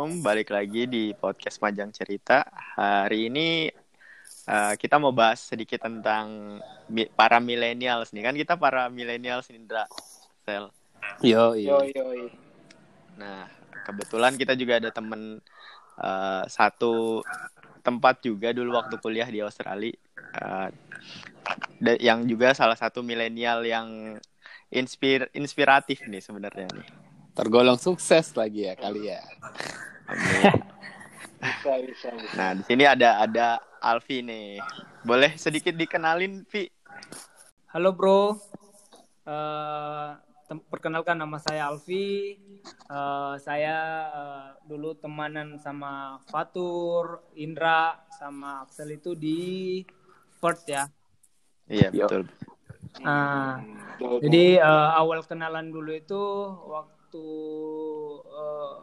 Assalamualaikum, balik lagi di podcast Majang Cerita. Hari ini uh, kita mau bahas sedikit tentang mi para millennials nih. Kan kita para millennials Indra. Sel. Yo, yo, yo. Nah, kebetulan kita juga ada temen uh, satu tempat juga dulu waktu kuliah di Australia. Uh, yang juga salah satu milenial yang inspir inspiratif nih sebenarnya nih tergolong sukses lagi ya kali ya. bisa, bisa, bisa. Nah, di sini ada ada Alfi nih. Boleh sedikit dikenalin, Vi? Halo, Bro. Uh, perkenalkan nama saya Alfi. Uh, saya uh, dulu temanan sama Fatur, Indra, sama Axel itu di Perth ya. Iya, betul. Nah, jadi uh, awal kenalan dulu itu waktu waktu uh,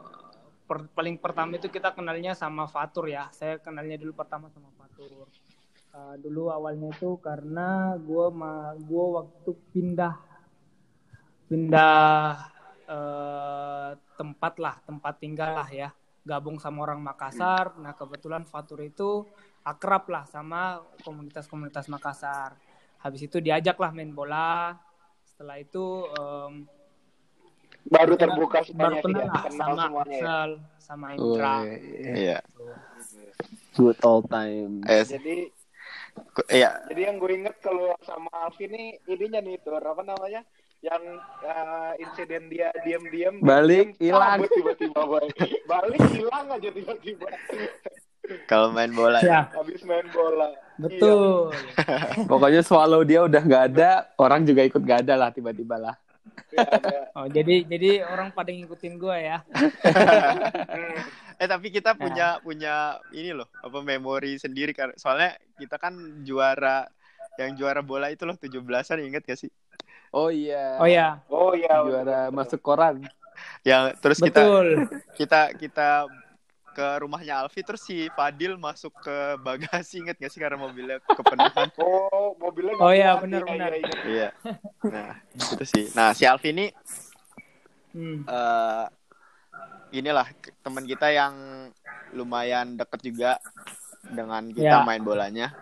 per, paling pertama itu kita kenalnya sama Fatur ya. Saya kenalnya dulu pertama sama Fatur. Uh, dulu awalnya itu karena gue ma gua waktu pindah pindah uh, tempat lah, tempat tinggal lah ya. Gabung sama orang Makassar. Nah kebetulan Fatur itu akrab lah sama komunitas-komunitas Makassar. Habis itu diajak lah main bola. Setelah itu um, baru terbuka semuanya baru kenal sama semuanya ya. sama Indra. Oh, iya. Good old time. Eh, jadi Iya. Jadi yang gue inget kalau sama Alfi nih ininya nih tuh apa namanya? Yang uh, insiden dia diam-diam balik hilang tiba-tiba balik hilang aja tiba-tiba. Kalau main bola ya. Habis main bola. Betul. Iya. Pokoknya swallow dia udah nggak ada, orang juga ikut nggak ada lah tiba-tiba lah. Oh, jadi jadi orang pada ngikutin gue ya. eh tapi kita nah. punya nah. punya ini loh, apa memori sendiri kan. Soalnya kita kan juara yang juara bola itu loh 17-an inget gak sih? Oh iya. Oh iya. Oh iya. Juara masuk koran. Yang terus Betul. kita kita kita ke rumahnya Alfi terus si Fadil masuk ke bagasi inget gak sih karena mobilnya kepenuhan? Oh mobilnya oh iya benar benar. iya nah itu sih. Nah si Alfi ini hmm. uh, inilah teman kita yang lumayan deket juga dengan kita ya. main bolanya.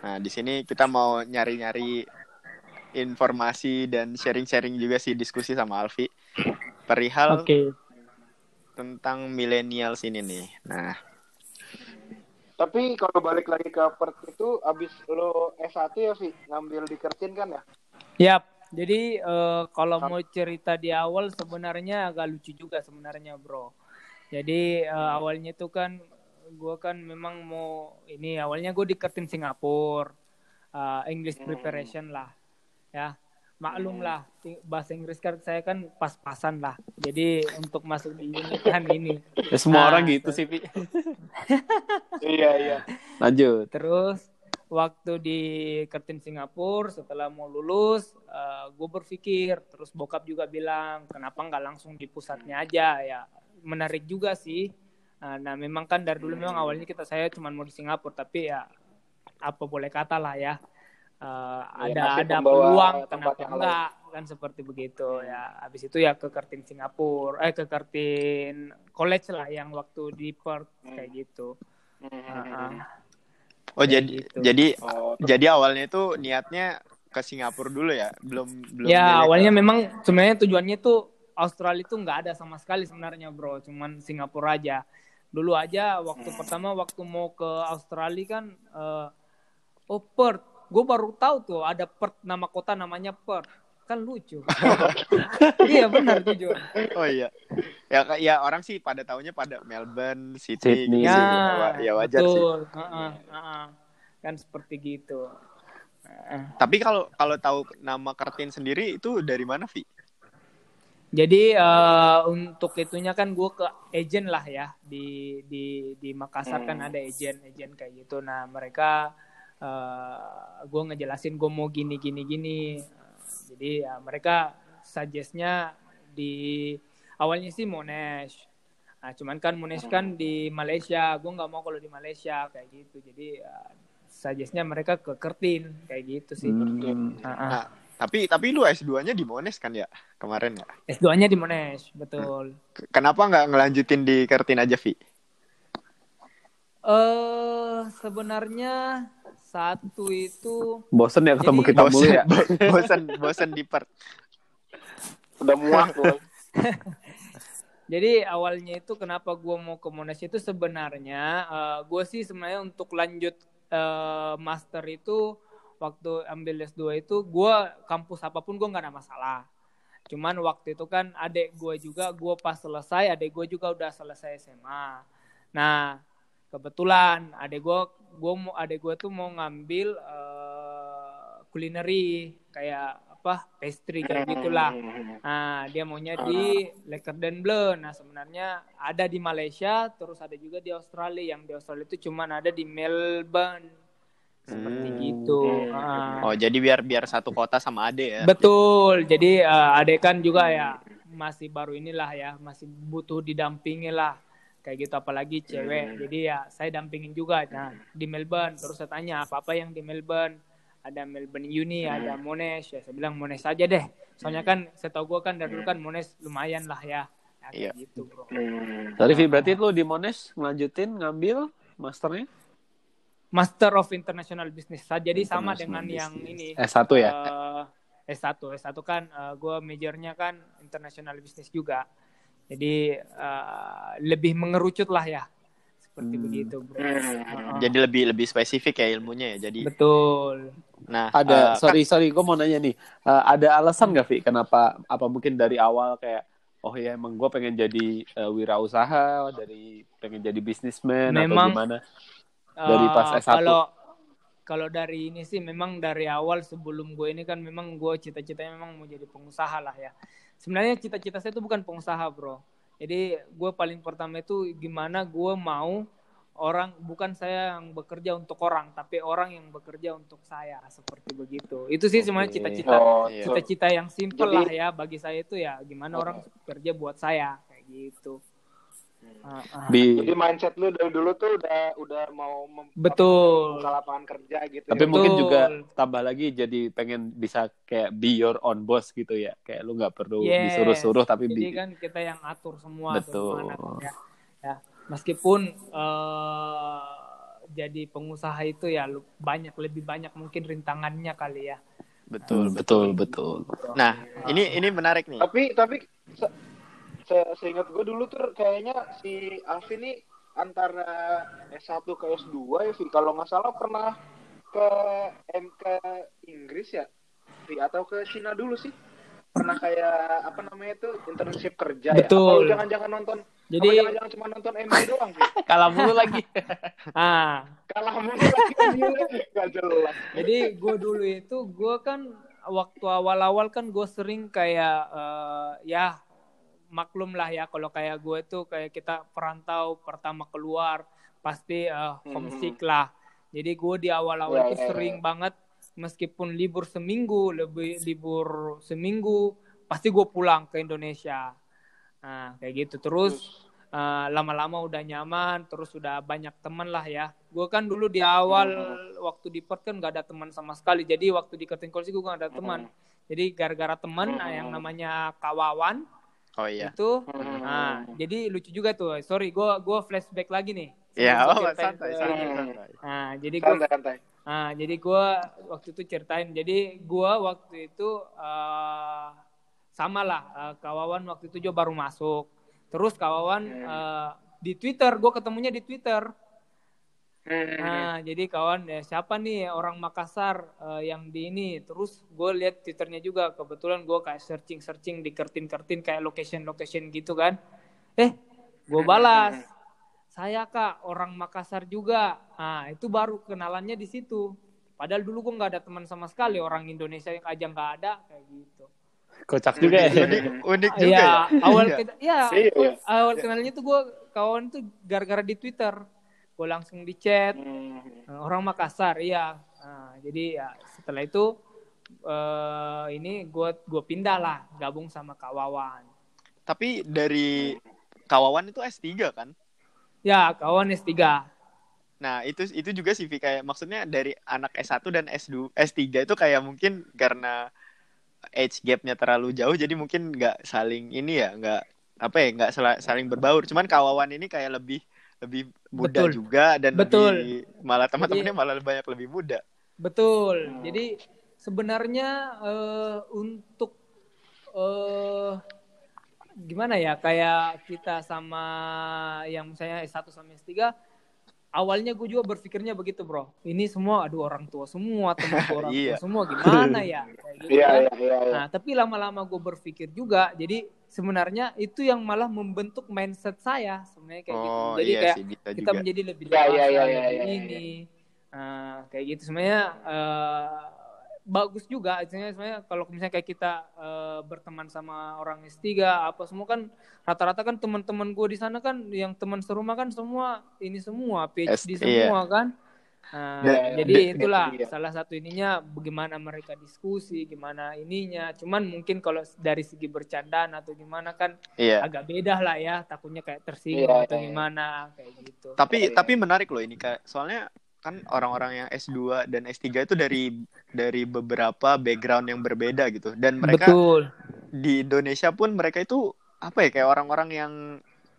Nah di sini kita mau nyari-nyari informasi dan sharing-sharing juga sih diskusi sama Alfi. Perihal okay tentang millennials ini nih. Nah, tapi kalau balik lagi ke Perth itu abis lo S1 ya Vi ngambil di Kertin kan ya? Yap. Jadi uh, kalau mau cerita di awal sebenarnya agak lucu juga sebenarnya bro. Jadi uh, awalnya itu kan gue kan memang mau ini awalnya gue di Kertin Singapura uh, English hmm. preparation hmm. lah ya maklum lah bahasa Inggris kan saya kan pas-pasan lah. Jadi untuk masuk di ini kan ini. Ya, semua nah, orang gitu sih Pi. Iya iya. Lanjut. Terus waktu di Kertin Singapura setelah mau lulus uh, eh, gue berpikir. Terus bokap juga bilang kenapa nggak langsung di pusatnya aja? Ya menarik juga sih. Nah, nah memang kan dari dulu memang awalnya kita saya cuma mau di Singapura tapi ya apa boleh kata lah ya uh, ya, ada ada peluang kenapa enggak? Kan seperti begitu ya. Habis itu ya ke Kartin Singapura eh ke Kartin College lah yang waktu di Perth hmm. kayak gitu. Hmm. uh, oh jadi gitu. jadi oh, jadi awalnya itu niatnya ke Singapura dulu ya? Belum belum ya awalnya ke... memang sebenarnya tujuannya tuh Australia itu nggak ada sama sekali sebenarnya bro. Cuman Singapura aja. Dulu aja waktu hmm. pertama waktu mau ke Australia kan uh, oh Perth gue baru tahu tuh ada Perth nama kota namanya Perth kan lucu iya benar jujur oh iya ya ya orang sih pada tahunya pada Melbourne Sydney, Sydney. Ya, ya wajar betul. sih uh -uh, uh -uh. kan seperti gitu uh. tapi kalau kalau tahu nama Kartin sendiri itu dari mana Vi jadi uh, untuk itunya kan gue ke agent lah ya di di di Makassar kan hmm. kan ada agent agent kayak gitu nah mereka uh, gue ngejelasin gue mau gini gini gini jadi ya mereka suggestnya di awalnya sih Monash nah cuman kan Monash kan di Malaysia gue nggak mau kalau di Malaysia kayak gitu jadi uh, suggestnya mereka ke Kertin kayak gitu sih hmm. nah, nah, Tapi tapi lu S2-nya di Monash kan ya kemarin ya? S2-nya di Monash, betul. Kenapa nggak ngelanjutin di Kertin aja, Vi? Eh uh, sebenarnya satu itu bosen ya ketemu kita bosen, mulu ya. bosen bosen di Perth. Udah muak loh. Jadi awalnya itu kenapa gue mau ke Monash itu sebenarnya uh, eh, gue sih sebenarnya untuk lanjut uh, master itu waktu ambil S2 itu gue kampus apa pun gue nggak ada masalah. Cuman waktu itu kan adek gue juga gue pas selesai adek gue juga udah selesai SMA. Nah kebetulan adek gue gue mau adek gue tuh mau ngambil uh, kulineri kayak apa pastry kayak gitulah. Nah dia maunya di dan Bleu. Nah sebenarnya ada di Malaysia terus ada juga di Australia yang di Australia itu cuman ada di Melbourne seperti hmm. gitu. Uh. Oh, jadi biar biar satu kota sama Ade ya. Betul. Jadi uh, Ade kan juga ya masih baru inilah ya, masih butuh didampingi lah. Kayak gitu apalagi cewek. Hmm. Jadi ya saya dampingin juga nah di Melbourne. Terus saya tanya apa-apa yang di Melbourne. Ada Melbourne Uni, hmm. ada Monash. Ya saya bilang Monash saja deh. Soalnya kan saya tahu gue kan dari dulu kan Monash lumayan lah ya. ya iya. gitu, bro. Tadi berarti lu di Monash ngelanjutin ngambil masternya? Master of International Business. Jadi sama dengan business. yang ini. S1 ya? Uh, S1. S1 kan uh, eh, gue majornya kan International Business juga. Jadi uh, lebih mengerucut lah ya. Seperti hmm. begitu, Bro. Uh, Jadi lebih lebih spesifik ya ilmunya ya. Jadi Betul. Nah, ada uh, sorry kan, sorry gue mau nanya nih. Uh, ada alasan gak, Vi? Kenapa apa mungkin dari awal kayak oh ya emang gue pengen jadi uh, wirausaha dari pengen jadi bisnismen atau gimana? dari pas S1? Kalau kalau dari ini sih memang dari awal sebelum gue ini kan memang gue cita-citanya memang mau jadi pengusaha lah ya. Sebenarnya cita-cita saya itu bukan pengusaha bro. Jadi gue paling pertama itu gimana gue mau orang bukan saya yang bekerja untuk orang tapi orang yang bekerja untuk saya seperti begitu itu sih sebenarnya cita-cita oh, iya. cita-cita yang simple lah ya bagi saya itu ya gimana oh. orang bekerja buat saya kayak gitu Uh, uh. Jadi mindset lu dari dulu tuh udah udah mau betul buka lapangan kerja gitu. Tapi ya. mungkin juga tambah lagi jadi pengen bisa kayak be your own boss gitu ya. Kayak lu nggak perlu yes. disuruh-suruh tapi jadi kan kita yang atur semua betul. ya. ya. Meskipun uh, jadi pengusaha itu ya banyak lebih banyak mungkin rintangannya kali ya. Betul, betul, betul. Nah, ini ini menarik nih. Tapi tapi se seingat gue dulu tuh kayaknya si Alvin nih antara S1 ke S2 ya Vin. Kalau nggak salah pernah ke MK Inggris ya Vi atau ke Cina dulu sih. Pernah kayak apa namanya itu internship kerja Betul. ya jangan-jangan nonton jadi jangan-jangan cuma nonton MB doang sih kalah mulu lagi. Ah. Kalah mulu lagi gak jelas. Jadi gue dulu itu gue kan waktu awal-awal kan gue sering kayak uh, ya maklum lah ya kalau kayak gue tuh kayak kita perantau pertama keluar pasti uh, homesick hmm. lah. Jadi gue di awal-awal yeah, tuh yeah, sering yeah. banget meskipun libur seminggu lebih libur seminggu pasti gue pulang ke Indonesia. Nah kayak gitu terus uh, lama-lama udah nyaman terus udah banyak teman lah ya. Gue kan dulu di awal hmm. waktu di Perth kan gak ada teman sama sekali. Jadi waktu di Curtin College gue gak ada teman. Hmm. Jadi gara-gara teman hmm. yang namanya kawawan Oh iya. Itu, hmm. nah, jadi lucu juga tuh. Sorry, gue gua flashback lagi nih. Iya, oh santai, santai, santai. Nah, jadi gue, nah, jadi gue waktu itu ceritain. Jadi gue waktu itu uh, sama lah, uh, kawawan waktu itu juga baru masuk. Terus kawawan uh, di Twitter, gue ketemunya di Twitter. Hmm. Nah, jadi kawan ya siapa nih orang Makassar uh, yang di ini? Terus gue lihat twitternya juga. Kebetulan gue kayak searching searching di kertin kertin kayak location location gitu kan. Eh, gue balas. Saya kak orang Makassar juga. Nah, itu baru kenalannya di situ. Padahal dulu gue nggak ada teman sama sekali orang Indonesia yang aja nggak ada kayak gitu. Kocak juga ya. unik, unik juga ya. ya. Awal ya, iya. awal kenalnya tuh gue kawan tuh gara-gara di Twitter gue langsung di chat. Hmm. Eh, orang Makassar iya. Nah, jadi ya setelah itu uh, ini gue gue pindah lah gabung sama Kawawan tapi dari Kawawan itu S3 kan? Ya Kawawan S3 Nah, itu itu juga sih kayak maksudnya dari anak S1 dan S2 S3 itu kayak mungkin karena age gapnya terlalu jauh jadi mungkin nggak saling ini ya nggak apa ya nggak saling berbaur. Cuman kawawan ini kayak lebih lebih muda betul. juga dan betul. Lebih, malah teman-temannya malah banyak lebih muda betul hmm. jadi sebenarnya uh, untuk uh, gimana ya kayak kita sama yang misalnya S1 sama S3 awalnya gue juga berpikirnya begitu bro ini semua aduh orang tua semua teman orang tua iya. semua gimana ya kayak gitu iya, kan? iya, iya, iya. nah tapi lama-lama gue berpikir juga jadi sebenarnya itu yang malah membentuk mindset saya sebenarnya kayak gitu oh, jadi iya kayak sih, kita juga. menjadi lebih dewasa iya, iya, iya, iya, ini nah, kayak gitu sebenarnya uh, bagus juga sebenarnya kalau misalnya kayak kita uh, berteman sama orang S3 apa semua kan rata-rata kan teman-teman gue di sana kan yang teman serumah kan semua ini semua PhD S iya. semua kan Nah, yeah, jadi yeah, itulah yeah. salah satu ininya bagaimana mereka diskusi, gimana ininya. Cuman mungkin kalau dari segi bercandaan atau gimana kan yeah. agak beda lah ya, takutnya kayak tersinggung yeah, atau yeah. gimana kayak gitu. Tapi yeah. tapi menarik loh ini kayak soalnya kan orang-orang yang S2 dan S3 itu dari dari beberapa background yang berbeda gitu dan mereka Betul. di Indonesia pun mereka itu apa ya kayak orang-orang yang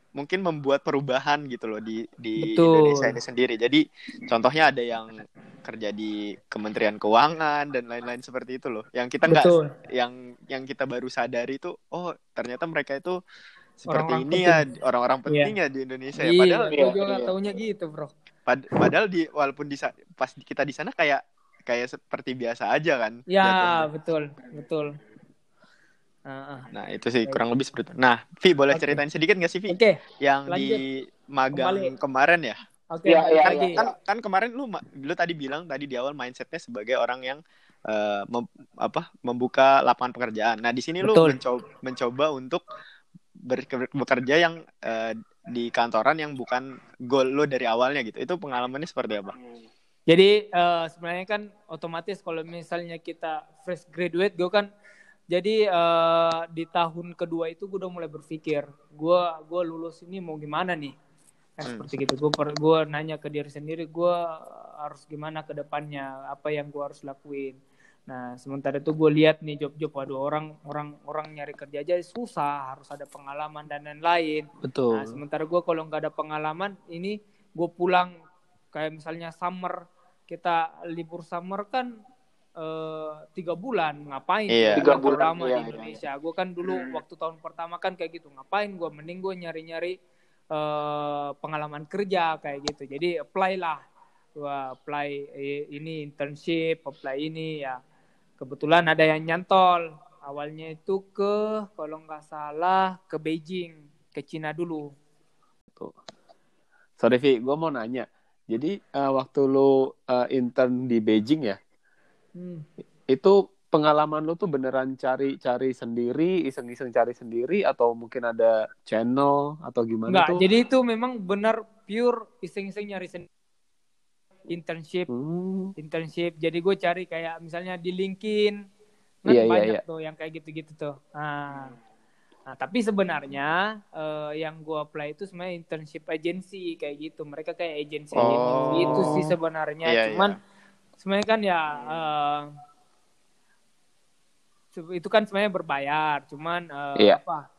mungkin membuat perubahan gitu loh di di Indonesia ini sendiri. Jadi contohnya ada yang kerja di Kementerian Keuangan dan lain-lain seperti itu loh. Yang kita nggak yang yang kita baru sadari itu oh ternyata mereka itu seperti orang -orang ini penting. ya orang-orang iya. penting yeah. ya di Indonesia ya. Iya, Padahal iya, gue juga iya. taunya gitu, Bro. Pad padahal di walaupun di pas kita di sana kayak kayak seperti biasa aja kan. Ya, jatuhnya. betul, betul. Uh, nah, itu sih kurang lebih seperti itu. Nah, Vi boleh okay. ceritain sedikit nggak sih, Vi? Oke. Okay. Yang Lanjut. di magang Kembali. kemarin ya? Oke. Okay. Ya, ya, kan, ya. kan kan kemarin lu lu tadi bilang tadi di awal mindsetnya sebagai orang yang uh, mem, apa membuka lapangan pekerjaan. Nah, di sini lu mencoba mencoba untuk ber, bekerja yang uh, di kantoran yang bukan goal lo dari awalnya gitu. Itu pengalamannya seperti apa? Jadi uh, sebenarnya kan otomatis kalau misalnya kita fresh graduate, gue kan jadi uh, di tahun kedua itu gue udah mulai berpikir, gue gue lulus ini mau gimana nih? Kan hmm. seperti gitu. Gue gue nanya ke diri sendiri, gue harus gimana ke depannya, apa yang gue harus lakuin. Nah, sementara itu gue lihat nih job-job waduh orang orang orang nyari kerja aja susah, harus ada pengalaman dan lain-lain. Betul. Nah, sementara gue kalau nggak ada pengalaman, ini gue pulang kayak misalnya summer kita libur summer kan uh, tiga bulan ngapain? Iya. Tiga bulan pertama iya, di iya. Indonesia. Iya. Gue kan dulu hmm. waktu tahun pertama kan kayak gitu ngapain? Gue mending gue nyari-nyari uh, pengalaman kerja kayak gitu. Jadi apply lah, gue apply ini internship, apply ini ya kebetulan ada yang nyantol. Awalnya itu ke kalau nggak salah ke Beijing ke Cina dulu. Tuh. Sorry Vi gue mau nanya. Jadi uh, waktu lu uh, intern di Beijing ya hmm. itu pengalaman lu tuh beneran cari-cari sendiri iseng-iseng cari sendiri atau mungkin ada channel atau gimana Enggak, tuh? jadi itu memang benar pure iseng-iseng nyari sendiri internship hmm. internship jadi gue cari kayak misalnya di LinkedIn kan yeah, iya, banyak yeah, yeah. tuh yang kayak gitu-gitu tuh nah, nah tapi sebenarnya uh, yang gue apply itu sebenarnya internship agency kayak gitu mereka kayak agency oh. itu sih sebenarnya yeah, cuman yeah. sebenarnya kan ya uh, itu kan sebenarnya berbayar cuman uh, yeah. apa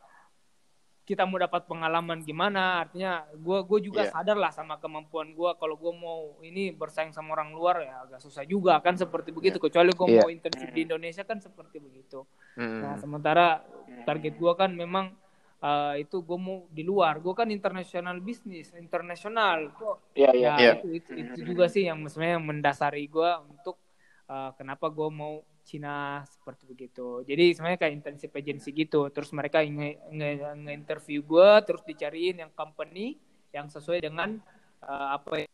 kita mau dapat pengalaman gimana artinya gue gue juga yeah. sadar lah sama kemampuan gue kalau gue mau ini bersaing sama orang luar ya agak susah juga kan seperti begitu yeah. kecuali gue yeah. mau internship di Indonesia kan seperti begitu mm. nah sementara target gue kan memang uh, itu gue mau di luar gue kan internasional bisnis internasional yeah, yeah. ya yeah. Itu, itu, itu juga sih yang sebenarnya mendasari gue untuk uh, kenapa gue mau Cina seperti begitu. Jadi sebenarnya kayak internship agency gitu. Terus mereka nge-interview nge gue, terus dicariin yang company yang sesuai dengan uh, apa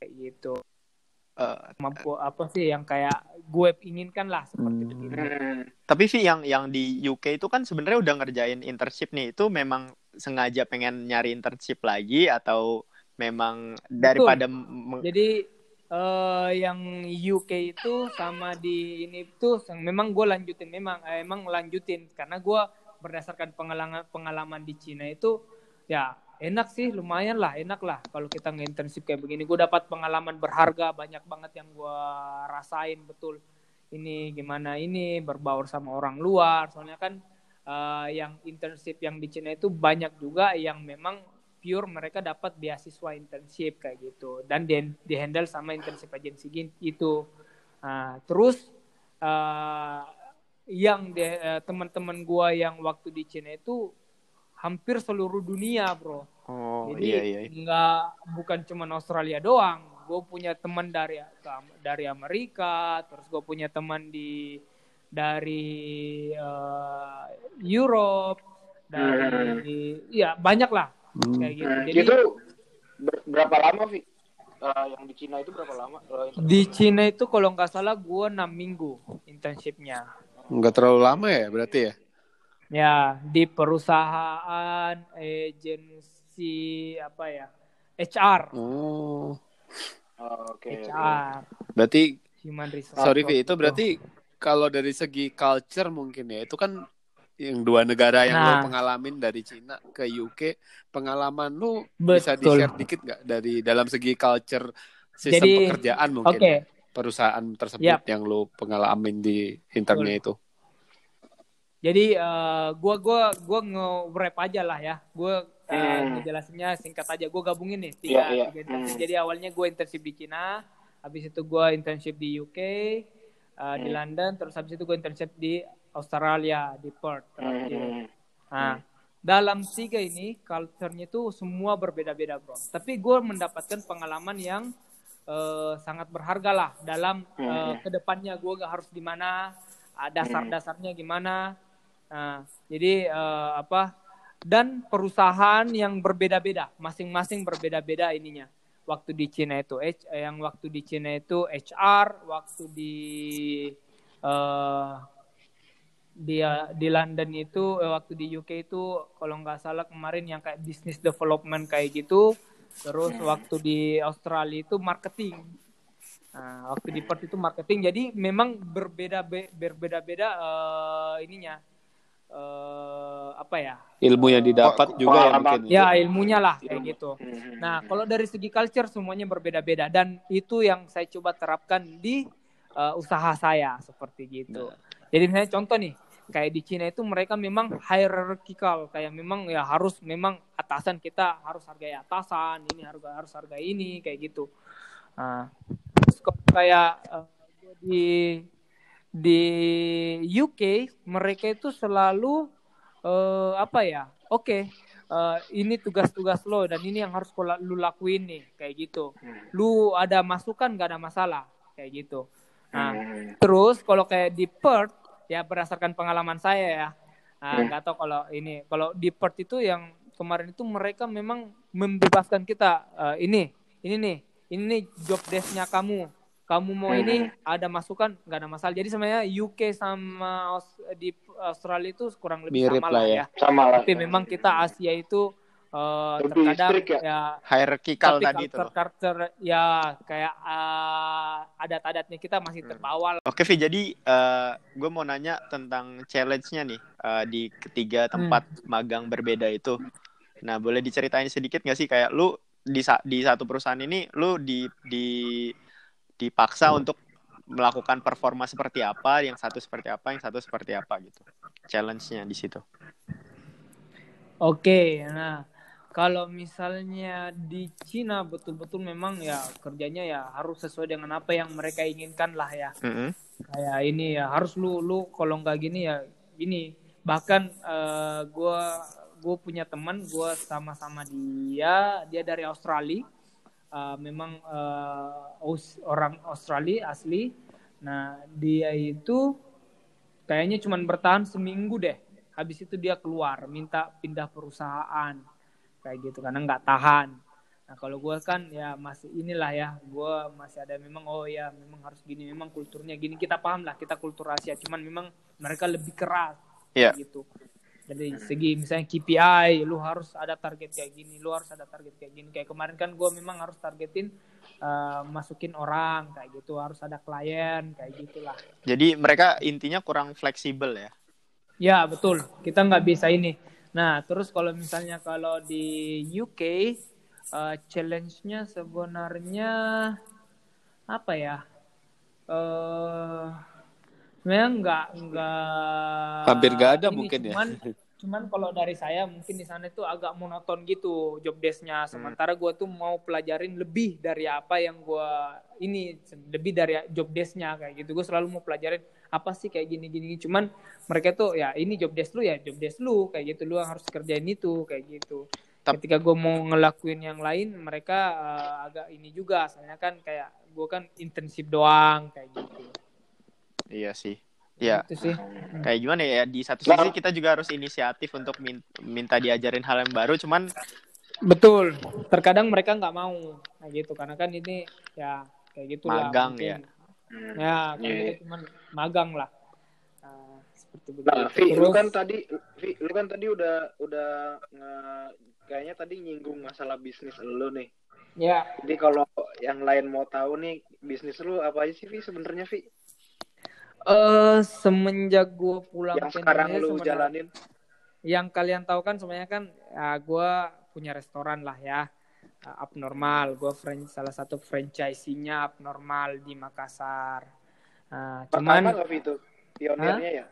kayak gitu. Uh, mampu apa sih yang kayak gue inginkan lah seperti hmm. begitu. Tapi sih yang yang di UK itu kan sebenarnya udah ngerjain internship nih. Itu memang sengaja pengen nyari internship lagi atau memang daripada Jadi uh, yang UK itu sama di ini tuh memang gue lanjutin memang eh, emang lanjutin. Karena gue berdasarkan pengalaman pengalaman di Cina itu ya enak sih lumayan lah enak lah kalau kita nge-internship kayak begini. Gue dapat pengalaman berharga banyak banget yang gue rasain betul. Ini gimana ini berbaur sama orang luar. Soalnya kan uh, yang internship yang di Cina itu banyak juga yang memang pure mereka dapat beasiswa internship kayak gitu. Dan di, di handle sama internship agency itu. Uh, terus uh, yang uh, teman-teman gua yang waktu di Cina itu hampir seluruh dunia bro. Oh, jadi iya, iya. nggak bukan cuma Australia doang. Gue punya teman dari dari Amerika terus gue punya teman di dari uh, Europe dari hmm. ya banyak lah hmm. kayak gitu jadi itu berapa lama sih uh, yang di Cina itu berapa lama uh, di Cina itu kalau nggak salah gue enam minggu internshipnya nggak terlalu lama ya berarti ya ya di perusahaan agensi apa ya HR oh Oke. Okay, HR. Berarti Human resource. Sorry Vi, itu berarti kalau dari segi culture mungkin ya, itu kan yang dua negara yang nah. lo pengalamin dari Cina ke UK, pengalaman lu Betul. bisa di-share dikit nggak dari dalam segi culture sistem Jadi, pekerjaan mungkin okay. perusahaan tersebut yep. yang lo pengalamin di internnya itu? Jadi uh, gua gua gua nge-wrap aja lah ya. Gua uh, ngejelasinnya singkat aja. Gue gabungin nih tiga, yeah, yeah. tiga internship. Hmm. Jadi awalnya gue internship di Cina, habis itu gue internship di UK, uh, hmm. di London, terus habis itu gue internship di Australia di Perth terakhir. Hmm. Nah, dalam tiga ini culture-nya itu semua berbeda-beda bro. Tapi gue mendapatkan pengalaman yang uh, sangat berharga lah dalam uh, ke depannya gue gak harus di mana, uh, dasar-dasarnya gimana. Nah, jadi uh, apa? dan perusahaan yang berbeda-beda, masing-masing berbeda-beda ininya. Waktu di Cina itu H, yang waktu di Cina itu HR, waktu di uh, di di London itu eh, waktu di UK itu kalau nggak salah kemarin yang kayak business development kayak gitu. Terus waktu di Australia itu marketing. Nah, waktu di Perth itu marketing. Jadi memang berbeda berbeda-beda uh, ininya uh, apa ya ilmu yang didapat uh, juga ya mungkin ya ilmunya lah kayak gitu nah kalau dari segi culture semuanya berbeda-beda dan itu yang saya coba terapkan di uh, usaha saya seperti gitu nah. Jadi misalnya contoh nih kayak di Cina itu mereka memang hierarchical kayak memang ya harus memang atasan kita harus hargai atasan ini harus harus hargai ini kayak gitu. Nah, terus kayak uh, di di UK mereka itu selalu uh, apa ya oke okay, uh, eh, ini tugas-tugas lo dan ini yang harus lu lakuin nih kayak gitu. Lu ada masukan gak ada masalah kayak gitu. Nah terus kalau kayak di Perth ya berdasarkan pengalaman saya ya nah, nggak tahu kalau ini kalau di Perth itu yang kemarin itu mereka memang membebaskan kita uh, ini ini nih ini nih job desknya kamu kamu mau ini hmm. ada masukan nggak ada masalah jadi sebenarnya UK sama di Australia itu kurang lebih Mirip sama lah ya, ya. Sama lah. tapi memang kita Asia itu uh, terkadang ya, ya hierarchical tadi itu karakter ya kayak uh, adat-adatnya kita masih hmm. terbawa oke Vi jadi uh, gue mau nanya tentang challenge-nya nih uh, di ketiga tempat hmm. magang berbeda itu nah boleh diceritain sedikit nggak sih kayak lu di di satu perusahaan ini lu di di dipaksa untuk melakukan performa seperti apa, yang satu seperti apa, yang satu seperti apa gitu. Challenge-nya di situ. Oke, nah kalau misalnya di Cina betul-betul memang ya kerjanya ya harus sesuai dengan apa yang mereka inginkan lah ya. Mm -hmm. Kayak ini ya harus lu lu kalau nggak gini ya ini bahkan uh, eh, gue gue punya teman gue sama-sama dia dia dari Australia uh, memang uh, Aus orang Australia asli. Nah, dia itu kayaknya cuma bertahan seminggu deh. Habis itu dia keluar, minta pindah perusahaan. Kayak gitu, karena nggak tahan. Nah, kalau gue kan ya masih inilah ya, gue masih ada memang, oh ya memang harus gini, memang kulturnya gini. Kita paham lah, kita kultur Asia. Cuman memang mereka lebih keras. Yeah. gitu dari segi misalnya KPI lu harus ada target kayak gini lu harus ada target kayak gini kayak kemarin kan gue memang harus targetin uh, masukin orang kayak gitu harus ada klien kayak gitulah jadi mereka intinya kurang fleksibel ya ya betul kita nggak bisa ini nah terus kalau misalnya kalau di UK uh, eh, challenge-nya sebenarnya apa ya uh, Memang nggak nggak hampir nggak ada mungkin cuman, ya. Cuman kalau dari saya mungkin di sana itu agak monoton gitu job desknya. Hmm. Sementara gue tuh mau pelajarin lebih dari apa yang gue ini lebih dari job desknya kayak gitu. Gue selalu mau pelajarin apa sih kayak gini gini. Cuman mereka tuh ya ini job desk lu ya job desk lu kayak gitu. Lu harus kerjain itu kayak gitu. Ketika gue mau ngelakuin yang lain, mereka uh, agak ini juga. Soalnya kan kayak gue kan intensif doang kayak gitu. Iya sih. Iya. Itu sih. Kayak gimana ya di satu sisi nah. kita juga harus inisiatif untuk minta diajarin hal yang baru cuman betul. Terkadang mereka nggak mau kayak gitu karena kan ini ya kayak gitu magang lah. Magang ya. Ya, kan yeah. Iya. cuman magang lah. Nah, seperti begitu. Nah, Vi, lu kan tadi Vi, lu kan tadi udah udah nge, kayaknya tadi nyinggung masalah bisnis lu nih. Ya. Jadi kalau yang lain mau tahu nih bisnis lu apa aja sih Vi sebenarnya Vi? Uh, semenjak gue pulang yang ke sekarang lu jalanin yang kalian tahu kan sebenarnya kan ya, gue punya restoran lah ya uh, abnormal gue salah satu franchise-nya abnormal di Makassar uh, cuman apa itu pionirnya huh? ya,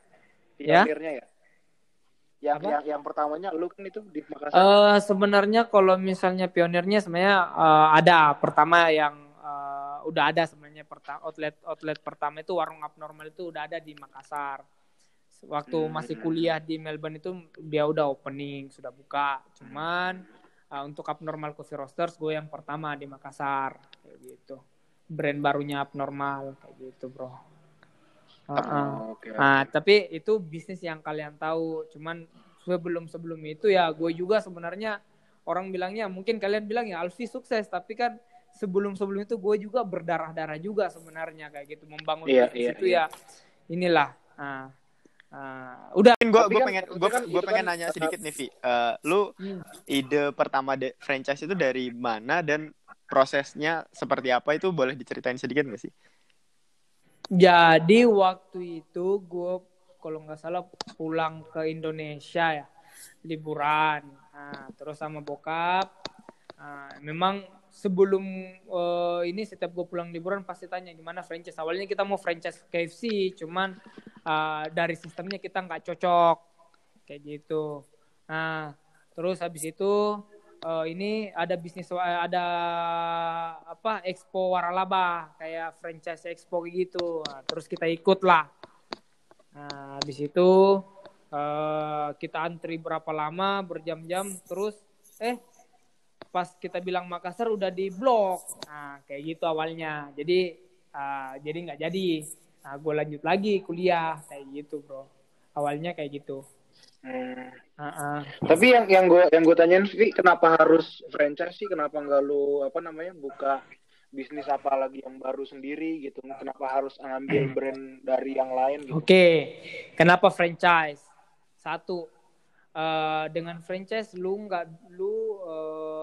ya? pionirnya ya, ya? yang Apa? yang yang pertamanya lu kan itu di Makassar. Uh, sebenarnya kalau misalnya pionirnya sebenarnya uh, ada pertama yang udah ada sebenarnya outlet outlet pertama itu warung abnormal itu udah ada di Makassar. Waktu hmm. masih kuliah di Melbourne itu dia udah opening, sudah buka. Cuman uh, untuk abnormal coffee roasters gue yang pertama di Makassar kayak gitu. Brand barunya abnormal kayak gitu, Bro. Uh -uh. Oh, okay, okay. Nah, tapi itu bisnis yang kalian tahu. Cuman sebelum sebelum itu ya gue juga sebenarnya orang bilangnya mungkin kalian bilang ya Alfi sukses tapi kan sebelum-sebelum itu gue juga berdarah-darah juga sebenarnya kayak gitu. Membangun yeah, bisnis yeah, itu yeah. ya inilah. Uh, uh, udah. Gue gue kan pengen gue kan, gue pengen kan, nanya sedikit nih Vi. Uh, lu hmm. ide pertama de franchise itu dari mana dan prosesnya seperti apa? Itu boleh diceritain sedikit gak sih? Jadi waktu itu gue kalau nggak salah pulang ke Indonesia ya liburan. Nah, terus sama bokap. Uh, memang sebelum uh, ini setiap gue pulang liburan pasti tanya gimana franchise. Awalnya kita mau franchise KFC, cuman uh, dari sistemnya kita nggak cocok kayak gitu. Nah, terus habis itu uh, ini ada bisnis ada apa Expo Waralaba kayak franchise Expo gitu. Nah, terus kita ikut lah. Nah, habis itu uh, kita antri berapa lama berjam-jam terus eh pas kita bilang Makassar udah di blok. Nah kayak gitu awalnya. Jadi uh, jadi nggak jadi. Nah gue lanjut lagi kuliah kayak gitu bro. Awalnya kayak gitu. Hmm. uh -uh. tapi yang yang gue yang gue tanyain sih kenapa harus franchise sih? Kenapa nggak lu apa namanya buka bisnis apa lagi yang baru sendiri gitu? Kenapa harus ngambil hmm. brand dari yang lain gitu? Oke. Okay. kenapa franchise? Satu uh, dengan franchise lu nggak lu uh,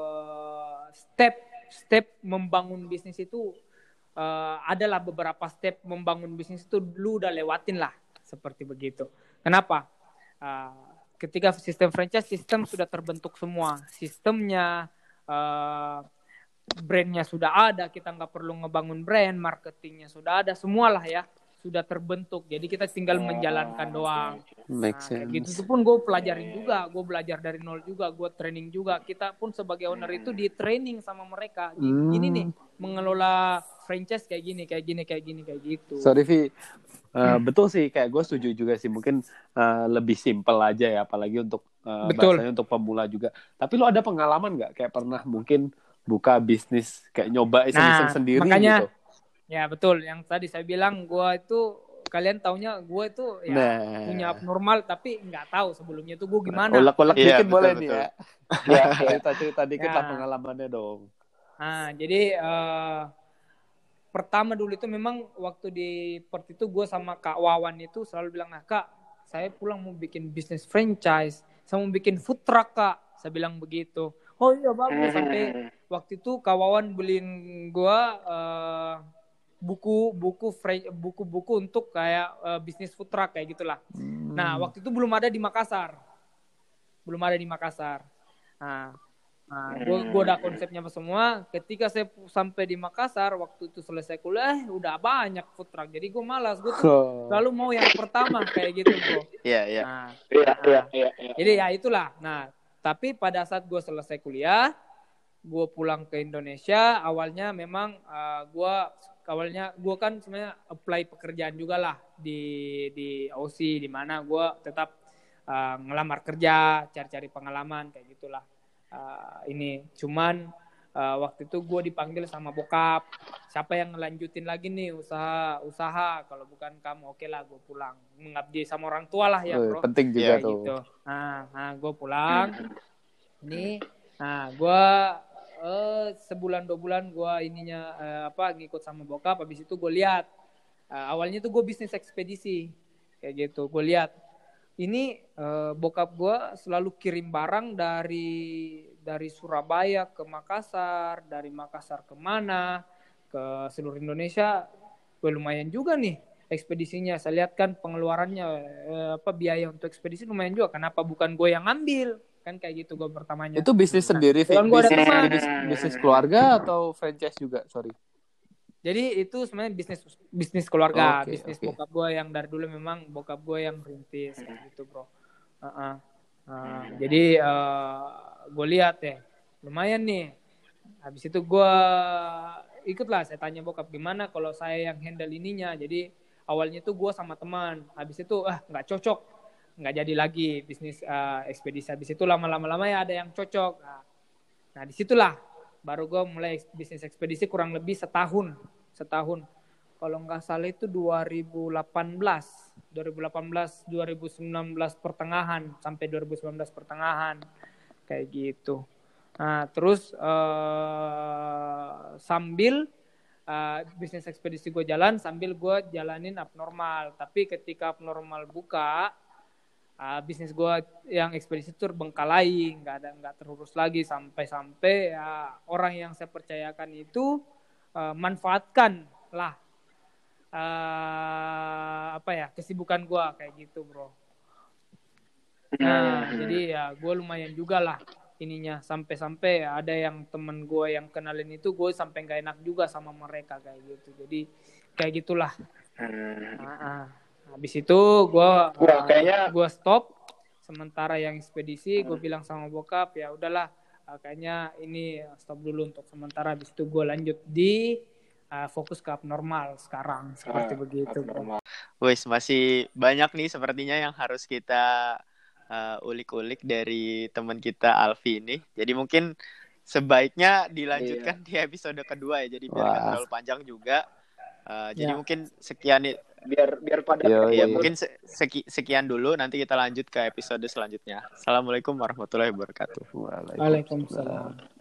step step membangun bisnis itu uh, adalah beberapa step membangun bisnis itu lu udah lewatin lah seperti begitu. Kenapa? Uh, ketika sistem franchise sistem sudah terbentuk semua, sistemnya uh, brandnya sudah ada, kita nggak perlu ngebangun brand, marketingnya sudah ada, semualah ya sudah terbentuk. Jadi kita tinggal oh, menjalankan doang. Make nah, gitu itu pun gue pelajarin juga, gue belajar dari nol juga, gue training juga. Kita pun sebagai owner itu di training sama mereka. Hmm. Gini nih mengelola franchise kayak gini, kayak gini, kayak gini, kayak gitu. Sorry Vi, Uh, hmm. Betul sih, kayak gue setuju juga sih. Mungkin uh, lebih simpel aja ya, apalagi untuk uh, betul. bahasanya untuk pemula juga. Tapi lo ada pengalaman nggak kayak pernah mungkin buka bisnis kayak nyoba iseng-iseng nah, sendiri makanya, gitu? Ya betul, yang tadi saya bilang gue itu kalian taunya gue itu ya nah. punya abnormal tapi nggak tahu sebelumnya tuh gue gimana. Kolak-kolak iya, dikit boleh nih ya. ya cerita-cerita dikit ya. lah pengalamannya dong. Nah jadi uh, pertama dulu itu memang waktu di Perth itu gue sama Kak Wawan itu selalu bilang nah Kak saya pulang mau bikin bisnis franchise, saya mau bikin food truck Kak. Saya bilang begitu. Oh iya bagus sampai waktu itu kawan beliin gue uh, buku buku buku buku untuk kayak uh, bisnis food truck kayak gitulah. Hmm. Nah waktu itu belum ada di Makassar, belum ada di Makassar. Nah Nah, gue gue udah konsepnya semua. Ketika saya sampai di Makassar, waktu itu selesai kuliah, eh, udah banyak food truck. Jadi gue malas. Gue tuh oh. selalu mau yang pertama kayak gitu, bro. Iya, iya. Nah, iya, iya, iya, iya. Jadi ya itulah. Nah, tapi pada saat gue selesai kuliah, gue pulang ke Indonesia. Awalnya memang uh, eh, gue awalnya gue kan sebenarnya apply pekerjaan juga lah di di OC di mana gue tetap uh, ngelamar kerja, cari-cari pengalaman kayak gitulah. Uh, ini cuman uh, waktu itu gue dipanggil sama bokap siapa yang ngelanjutin lagi nih usaha usaha? Kalau bukan kamu oke okay lah gue pulang. Mengabdi sama orang tua lah ya bro. penting juga tuh. gitu. nah, nah gue pulang. Ini nah gue uh, sebulan dua bulan gue ininya uh, apa ngikut sama bokap habis itu gue lihat uh, awalnya tuh gue bisnis ekspedisi kayak gitu gue lihat ini uh, bokap gue selalu kirim barang dari dari Surabaya ke Makassar, dari Makassar ke mana, ke seluruh Indonesia, gue lumayan juga nih ekspedisinya. Saya lihat kan pengeluarannya eh, apa biaya untuk ekspedisi lumayan juga. Kenapa bukan gue yang ambil? Kan kayak gitu gue pertamanya. Itu bisnis nah, sendiri, bisnis, bisnis, bisnis keluarga atau franchise juga? Sorry. Jadi itu sebenarnya bisnis bisnis keluarga, okay, bisnis okay. bokap gue yang dari dulu memang bokap gue yang rintis gitu bro. Uh -uh. Uh, jadi uh, gue lihat ya lumayan nih. Habis itu gue ikutlah saya tanya bokap gimana kalau saya yang handle ininya. Jadi awalnya tuh gue sama teman. Habis itu ah nggak cocok, nggak jadi lagi bisnis uh, ekspedisi. Habis itu lama-lama lama ya ada yang cocok. Nah, nah di situlah baru gue mulai bisnis ekspedisi kurang lebih setahun setahun. Kalau nggak salah itu 2018, 2018, 2019 pertengahan sampai 2019 pertengahan kayak gitu. Nah terus uh, sambil uh, bisnis ekspedisi gue jalan sambil gue jalanin abnormal. Tapi ketika abnormal buka, uh, bisnis gue yang ekspedisi itu terbengkalai, nggak ada nggak terurus lagi sampai-sampai uh, orang yang saya percayakan itu uh, manfaatkan lah uh, apa ya kesibukan gue kayak gitu bro. Nah jadi ya gue lumayan juga lah ininya sampai-sampai ada yang temen gue yang kenalin itu gue sampai nggak enak juga sama mereka kayak gitu. Jadi kayak gitulah. Nah, uh. Habis itu gue uh, kayaknya gue stop sementara yang ekspedisi gue hmm. bilang sama bokap ya udahlah uh, kayaknya ini stop dulu untuk sementara habis itu gue lanjut di uh, fokus ke abnormal sekarang seperti uh, begitu. Wes masih banyak nih sepertinya yang harus kita uh, ulik-ulik dari teman kita Alfi ini. Jadi mungkin sebaiknya dilanjutkan iya. di episode kedua ya. Jadi biar nggak terlalu panjang juga. Uh, ya. Jadi mungkin sekian biar biar pada Yo, ya mungkin seki, sekian dulu nanti kita lanjut ke episode selanjutnya. Assalamualaikum warahmatullahi wabarakatuh. Waalaikumsalam.